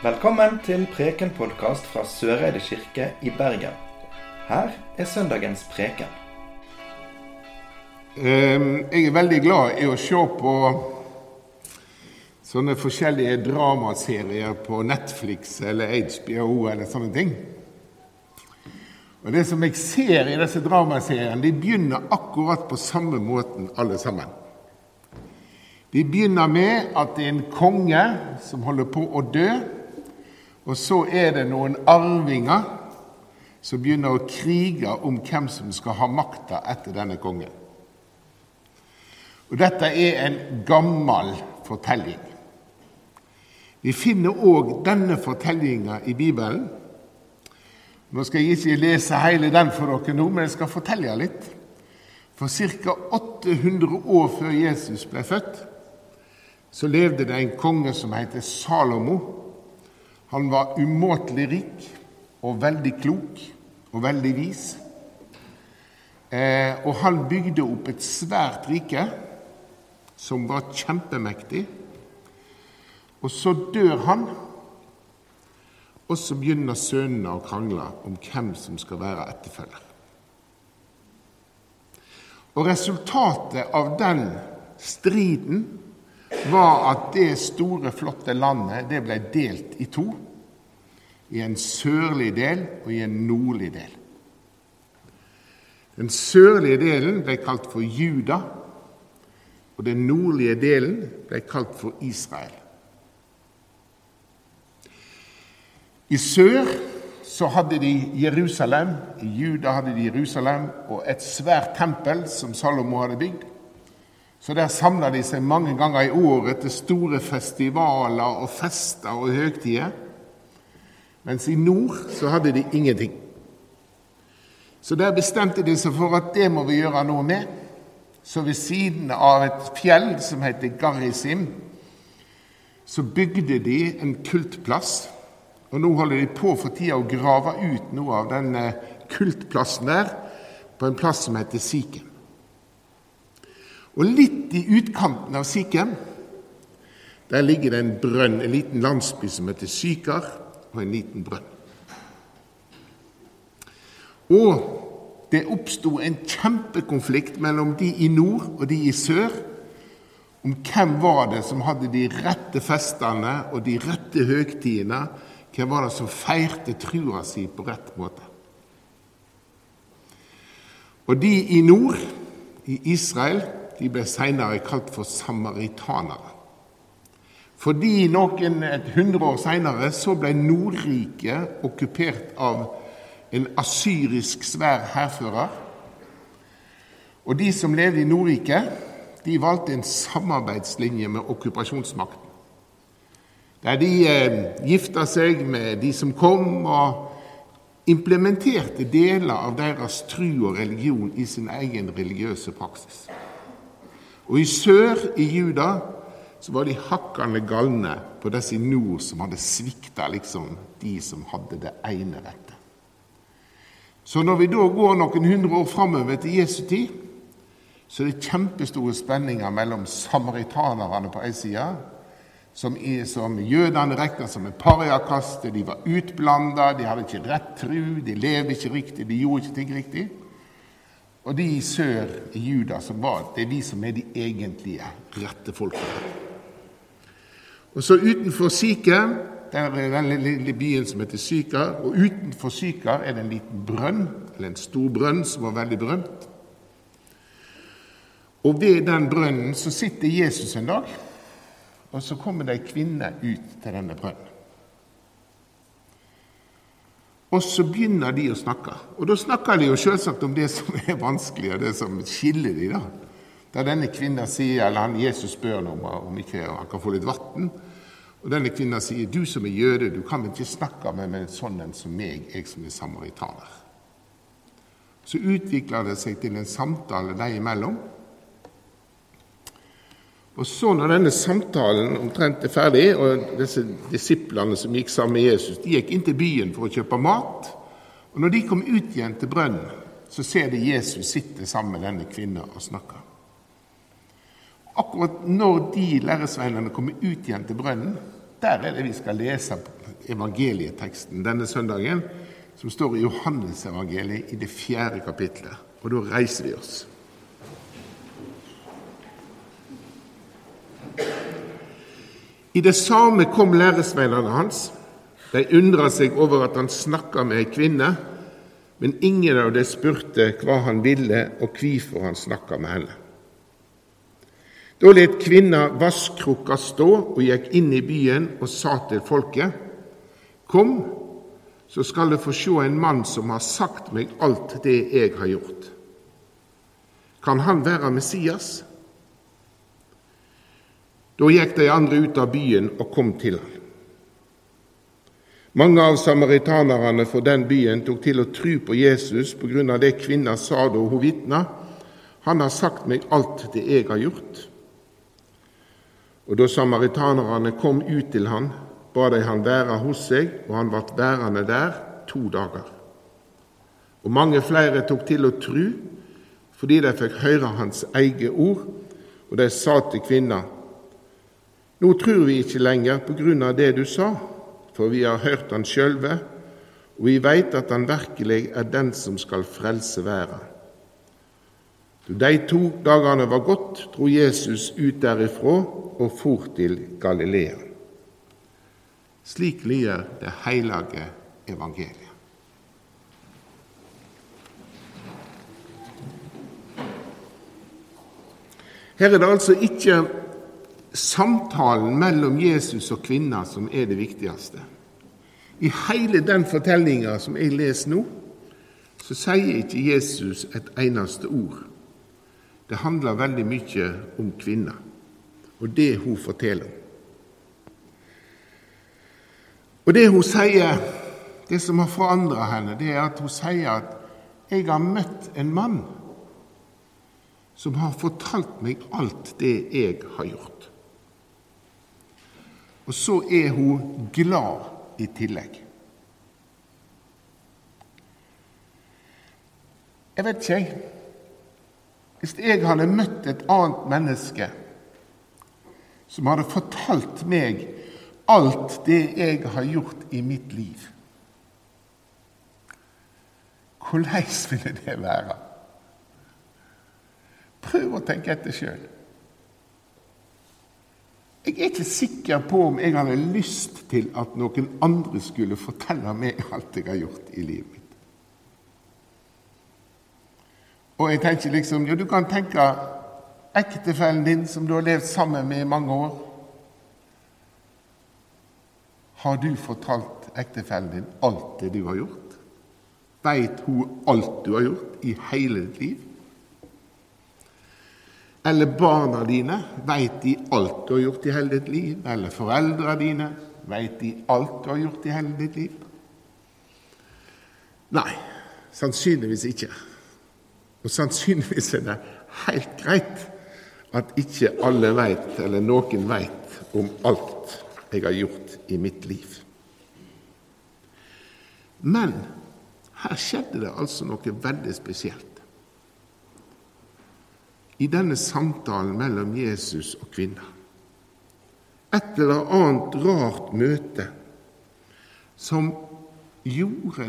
Velkommen til Preken-podkast fra Søreide kirke i Bergen. Her er søndagens preken. Ehm, Jeg er veldig glad i å se på sånne forskjellige dramaserier på Netflix eller HBO eller sånne ting. Og Det som jeg ser i disse dramaseriene, de begynner akkurat på samme måten alle sammen. De begynner med at det er en konge som holder på å dø. Og så er det noen arvinger som begynner å krige om hvem som skal ha makta etter denne kongen. Og Dette er en gammel fortelling. Vi finner òg denne fortellinga i Bibelen. Nå skal jeg ikke lese hele den for dere nå, men jeg skal fortelle litt. For ca. 800 år før Jesus ble født, så levde det en konge som heter Salomo. Han var umåtelig rik og veldig klok og veldig vis. Eh, og han bygde opp et svært rike som var kjempemektig. Og så dør han, og så begynner sønnene å krangle om hvem som skal være etterfølger. Og resultatet av den striden var at det store, flotte landet det ble delt i to. I en sørlig del og i en nordlig del. Den sørlige delen ble kalt for Juda, og den nordlige delen ble kalt for Israel. I sør så hadde de Jerusalem, i Juda hadde de Jerusalem og et svært tempel som Salomo hadde bygd. Så der samla de seg mange ganger i året til store festivaler og fester og høgtider. Mens i nord så hadde de ingenting. Så der bestemte de seg for at det må vi gjøre noe med. Så ved siden av et fjell som heter Garisim, så bygde de en kultplass. Og nå holder de på for tida å grave ut noe av den kultplassen der på en plass som heter Sikhem. Og litt i utkanten av Sikhem der ligger det en brønn, en liten landsby som heter Sykar, og en liten brønn. Og det oppsto en kjempekonflikt mellom de i nord og de i sør om hvem var det som hadde de rette festene og de rette høgtidene. Hvem var det som feirte trua si på rett måte? Og de i nord, i Israel, de ble senere kalt for samaritanere. Fordi noen et hundre år seinere så ble Nordriket okkupert av en asyrisk svær hærfører. Og de som levde i Nordriket, de valgte en samarbeidslinje med okkupasjonsmakten. Der de eh, gifta seg med de som kom, og implementerte deler av deres tru og religion i sin egen religiøse praksis. Og i sør, i Juda, så var de hakkande galne på disse i nord som hadde svikta liksom, de som hadde det ene rette. Så når vi da går noen hundre år framover til Jesu tid, så er det kjempestore spenninger mellom samaritanerne på ei side, som, er, som jødene regna som en pariakaste, de var utblanda, de hadde ikke rett tru, de levde ikke riktig, de gjorde ikke ting riktig. Og de i sør, i Juda, som var, det er de som er de egentlige rette folkene. Og så utenfor Sikhem, er den lille byen som heter Sykar, og utenfor Sykar er det en liten brønn, eller en stor brønn, som var veldig berømt. Og ved den brønnen så sitter Jesus en dag, og så kommer det ei kvinne ut til denne brønnen. Og så begynner de å snakke. Og da snakker de jo selvsagt om det som er vanskelig, og det som skiller de da. Da denne kvinna sier, eller han Jesus spør om, om ikke han kan få litt vann. Og denne kvinna sier, 'Du som er jøde, du kan ikke snakke med meg sånn en som meg, jeg som er samaritaner.' Så utvikler det seg til en samtale dem imellom. Og så når denne samtalen omtrent er ferdig, og disse disiplene som gikk sammen med Jesus, de gikk inn til byen for å kjøpe mat. Og når de kom ut igjen til brønnen, så ser de Jesus sitte sammen med denne kvinnen og snakke. Akkurat når de læresveinene kommer ut igjen til brønnen, Der er det vi skal lese evangelieteksten denne søndagen, som står i Johannesevangeliet i det fjerde kapitlet. Og da reiser vi oss. I det samme kom læresveinene hans. De undra seg over at han snakka med ei kvinne, men ingen av dem spurte hva han ville og hvorfor han snakka med henne. Da let kvinna vasskrukka stå og gikk inn i byen og sa til folket:" Kom, så skal du få se en mann som har sagt meg alt det jeg har gjort. Kan han være Messias? Da gikk de andre ut av byen og kom til ham. Mange av samaritanerne for den byen tok til å tro på Jesus på grunn av det kvinna sa da hun vitna. Han har sagt meg alt det jeg har gjort. Og da samaritanerne kom ut til han, ba de han være hos seg, og han ble værende der to dager. Og mange flere tok til å tru, fordi de fikk høre hans eget ord, og de sa til kvinna:" Nå tror vi ikke lenger på grunn av det du sa, for vi har hørt han sjølve, og vi veit at han virkelig er den som skal frelse verden. Da de to dagene var gått, dro Jesus ut derifra og for til Galilea. Slik lyder det hellige evangeliet. Her er det altså ikke samtalen mellom Jesus og kvinna som er det viktigste. I hele den fortellinga som jeg leser nå, så sier ikke Jesus et eneste ord. Det handler veldig mye om kvinna og det hun forteller. Og det hun sier, det som har forandra henne, det er at hun sier at 'jeg har møtt en mann' som har fortalt meg alt det jeg har gjort. Og så er hun glad i tillegg. Jeg vet ikke, jeg. Hvis jeg hadde møtt et annet menneske som hadde fortalt meg alt det jeg har gjort i mitt liv, hvordan ville det være? Prøv å tenke etter sjøl. Jeg er ikke sikker på om jeg hadde lyst til at noen andre skulle fortelle meg alt jeg har gjort i livet mitt. Og jeg tenker liksom, ja, Du kan tenke ektefellen din som du har levd sammen med i mange år. Har du fortalt ektefellen din alt det du har gjort? Veit hun alt du har gjort i hele ditt liv? Eller barna dine, veit de alt du har gjort i hele ditt liv? Eller foreldra dine, veit de alt du har gjort i hele ditt liv? Nei, sannsynligvis ikke. Og sannsynligvis er det helt greit at ikke alle veit, eller noen veit, om alt jeg har gjort i mitt liv. Men her skjedde det altså noe veldig spesielt i denne samtalen mellom Jesus og kvinna. Et eller annet rart møte som gjorde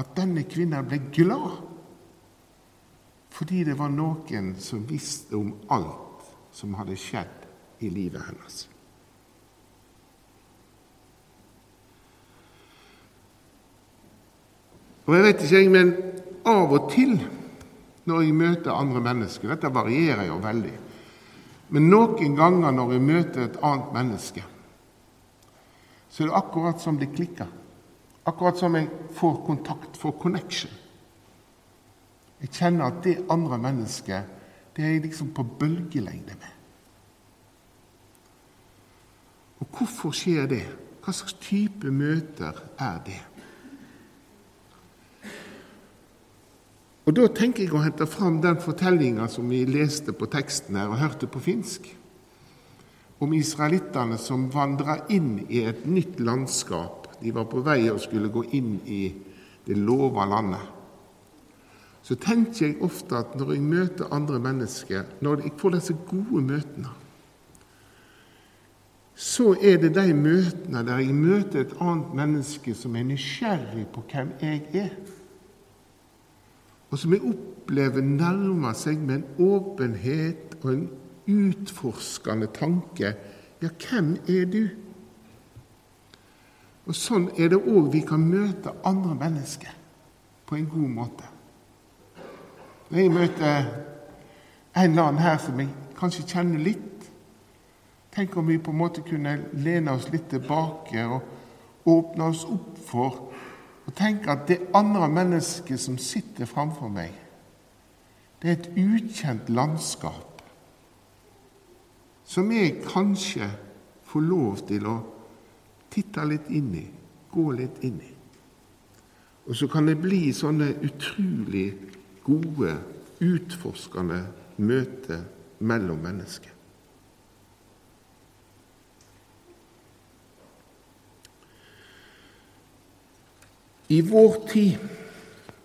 at denne kvinna ble glad fordi det var noen som visste om alt som hadde skjedd i livet hennes. Og jeg vet ikke, men av og til når jeg møter andre mennesker. Dette varierer jo veldig. Men noen ganger når jeg møter et annet menneske, så er det akkurat som det klikker. Akkurat som jeg får kontakt, får connection. Jeg kjenner at det andre mennesket det er jeg liksom på bølgelengde med. Og hvorfor skjer det? Hva slags type møter er det? Og Da tenker jeg å hente fram den fortellinga som vi leste på teksten her og hørte på finsk, om israelittene som vandra inn i et nytt landskap. De var på vei og skulle gå inn i det lova landet. Så tenker jeg ofte at når jeg møter andre mennesker, når jeg får disse gode møtene, så er det de møtene der jeg møter et annet menneske som er nysgjerrig på hvem jeg er, og som jeg opplever nærmer seg med en åpenhet og en utforskende tanke. Ja, hvem er du? Og Sånn er det òg vi kan møte andre mennesker på en god måte. Når jeg møter en eller annen her som jeg kanskje kjenner litt, Tenk om vi på en måte kunne lene oss litt tilbake og åpne oss opp for og tenk at det andre mennesket som sitter framfor meg, det er et ukjent landskap som jeg kanskje får lov til å titte litt inn i, gå litt inn i. Og så kan det bli sånne utrolig gode, utforskende møter mellom mennesker. I vår tid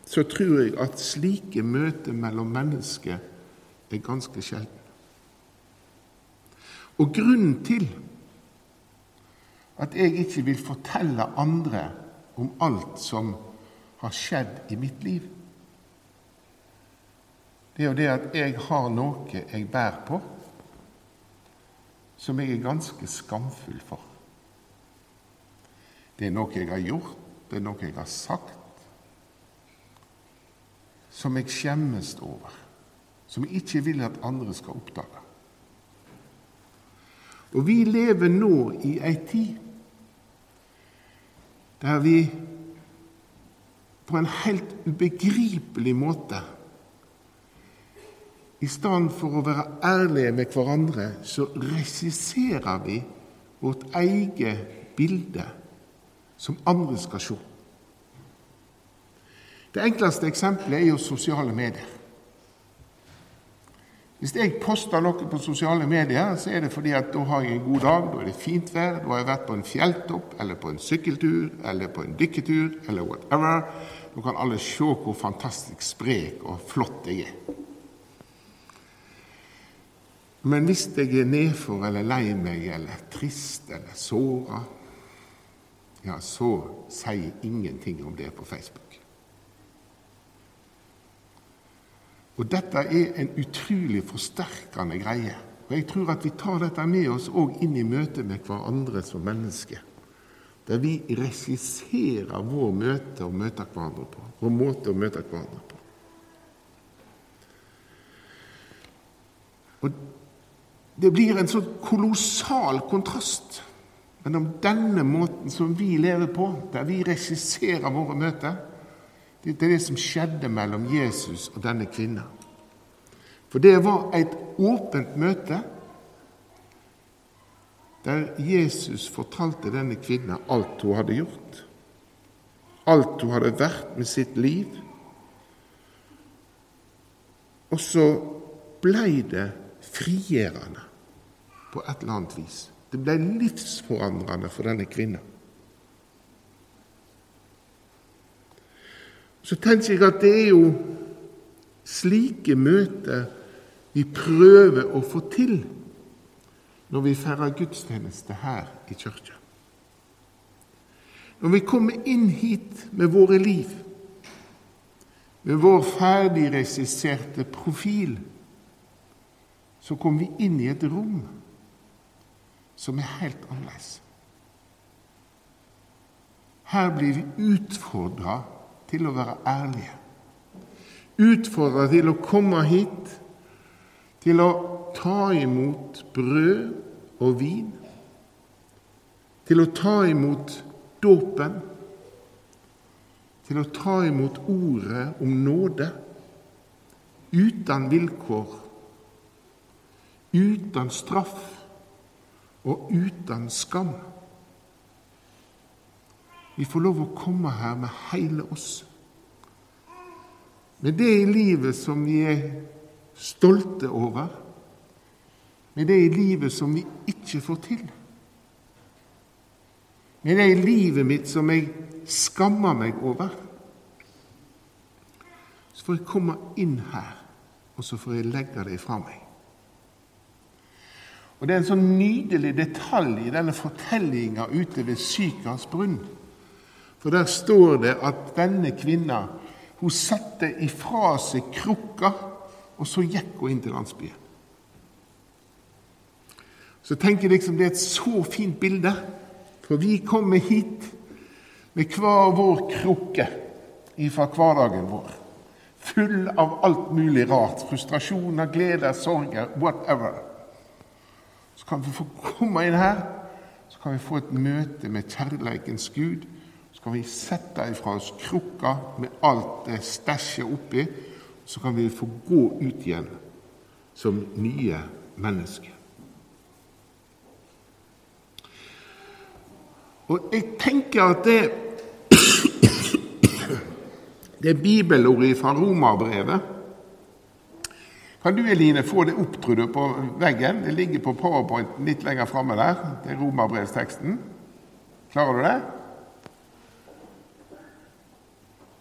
så tror jeg at slike møter mellom mennesker er ganske sjelden. Og grunnen til at jeg ikke vil fortelle andre om alt som har skjedd i mitt liv, det er jo det at jeg har noe jeg bærer på, som jeg er ganske skamfull for. Det er noe jeg har gjort, det er noe jeg har sagt, som jeg skjemmes over, som jeg ikke vil at andre skal oppdage. Og vi lever nå i ei tid der vi på en helt ubegripelig måte i stedet for å være ærlige med hverandre, så regisserer vi vårt eget bilde som andre skal se. Det enkleste eksempelet er jo sosiale medier. Hvis jeg poster noe på sosiale medier, så er det fordi at da har jeg en god dag, da er det fint vær, da har jeg vært på en fjelltopp, eller på en sykkeltur, eller på en dykketur, eller whatever. Da kan alle se hvor fantastisk sprek og flott jeg er. Men hvis jeg er nedfor eller lei meg eller trist eller såra, ja, så sier ingenting om det på Facebook. Og dette er en utrolig forsterkende greie. Og Jeg tror at vi tar dette med oss òg inn i møte med hverandre som mennesker. Der vi regisserer vår møte å møte hverandre på, vår måte å møte hverandre på. Og Det blir en sånn kolossal kontrast mellom denne måten som vi lever på, der vi regisserer våre møter, det er det som skjedde mellom Jesus og denne kvinna. For det var et åpent møte der Jesus fortalte denne kvinna alt hun hadde gjort, alt hun hadde vært med sitt liv. Og så blei det frigjørende på et eller annet vis. Det ble livsforandrende for denne kvinna. så tenker jeg at det er jo slike møter vi prøver å få til når vi feirer gudstjeneste her i kirka. Når vi kommer inn hit med våre liv, med vår ferdigregisserte profil, så kommer vi inn i et rom som er helt annerledes. Her blir vi utfordra til å være ærlige. Utfordra til å komme hit, til å ta imot brød og vin, til å ta imot dåpen, til å ta imot ordet om nåde uten vilkår, uten straff og uten skam. Vi får lov å komme her med hele oss. Med det i livet som vi er stolte over, med det i livet som vi ikke får til. Med det i livet mitt som jeg skammer meg over. Så får jeg komme inn her, og så får jeg legge det fra meg. Og Det er en sånn nydelig detalj i denne fortellinga ute ved Sykars brunn. For der står det at denne kvinna hun satte ifra seg krukka, og så gikk hun inn til landsbyen. Så tenker jeg liksom det er et så fint bilde, for vi kommer hit med hver vår krukke ifra hverdagen vår. Full av alt mulig rart. Frustrasjoner, gleder, sorger, whatever. Så kan vi få komme inn her, så kan vi få et møte med kjærleikens Gud. Så kan vi sette ifra oss krukka med alt det stæsjet oppi. Så kan vi få gå ut igjen som nye mennesker. Og jeg tenker at det, det bibelordet fra romerbrevet Kan du Eline, få det opp tror du, på veggen? Det ligger på powerpoint litt lenger framme der. Det er romerbrevsteksten. Klarer du det?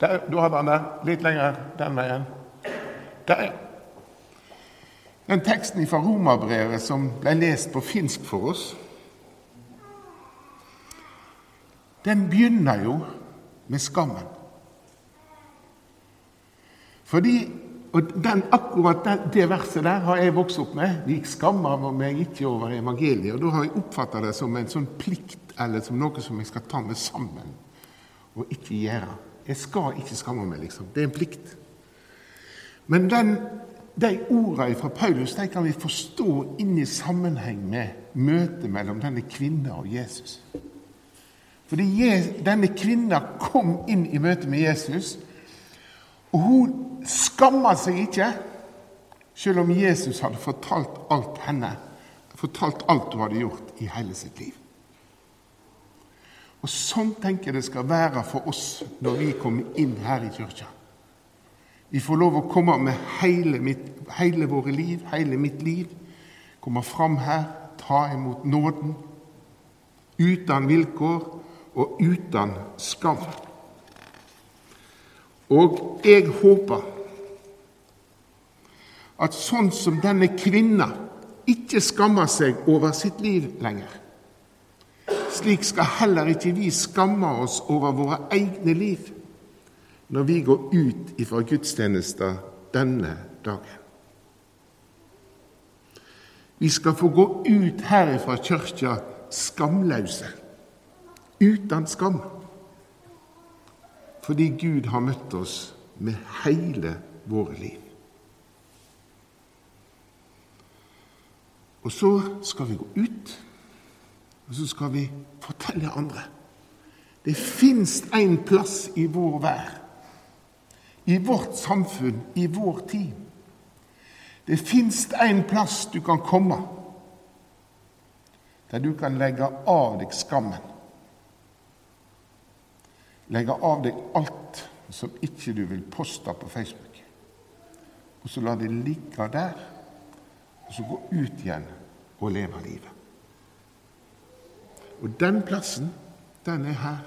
Der, du har den der. Litt lenger den veien. Der. Den teksten fra romerbrevet som ble lest på finsk for oss, den begynner jo med skammen. Fordi, og den, Akkurat den, det verset der har jeg vokst opp med. Vi skammer meg ikke over evangeliet. Og Da har jeg oppfatta det som en sånn plikt, eller som noe som jeg skal ta med sammen og ikke gjøre. Jeg skal ikke skamme meg, liksom. Det er en plikt. Men den, de ordene fra Paulus de kan vi forstå inn i sammenheng med møtet mellom denne kvinna og Jesus. Fordi denne kvinna kom inn i møte med Jesus, og hun skamma seg ikke, selv om Jesus hadde fortalt alt henne, fortalt alt hun hadde gjort i hele sitt liv. Og Sånn tenker jeg det skal være for oss når vi kommer inn her i kirka. Vi får lov å komme med hele, mitt, hele våre liv, hele mitt liv. Komme fram her, ta imot nåden. Uten vilkår, og uten skam. Og jeg håper at sånn som denne kvinna ikke skammer seg over sitt liv lenger, slik skal heller ikke vi skamme oss over våre egne liv når vi går ut ifra gudstjenester denne dagen. Vi skal få gå ut herifra kirka skamløse uten skam. Fordi Gud har møtt oss med hele våre liv. Og så skal vi gå ut, og så skal vi fortelle andre. Det fins en plass i vår vær, i vårt samfunn, i vår tid. Det fins en plass du kan komme, der du kan legge av deg skammen legge av deg alt som ikke du vil poste på Facebook. Og så la det ligge der, og så gå ut igjen og leve livet. Og den plassen, den er her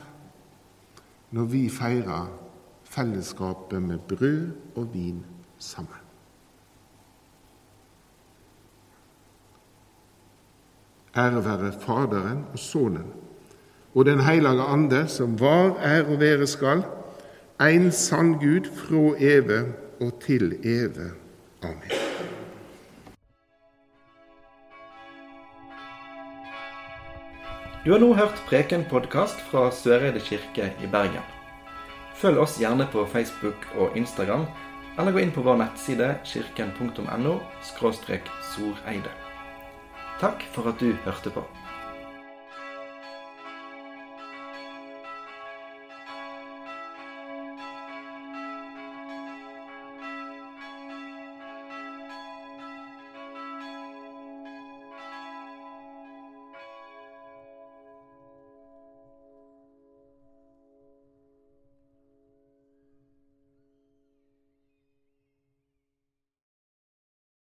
når vi feirer fellesskapet med brød og vin sammen. Ære være Faderen og Sønnen og Den hellige ande, som var, er og være skal, en sann Gud fra evig og til evig. Amen. Du har nå hørt Preken-podkast fra Søreide kirke i Bergen. Følg oss gjerne på Facebook og Instagram, eller gå inn på vår nettside kirken.no soreide. Takk for at du hørte på.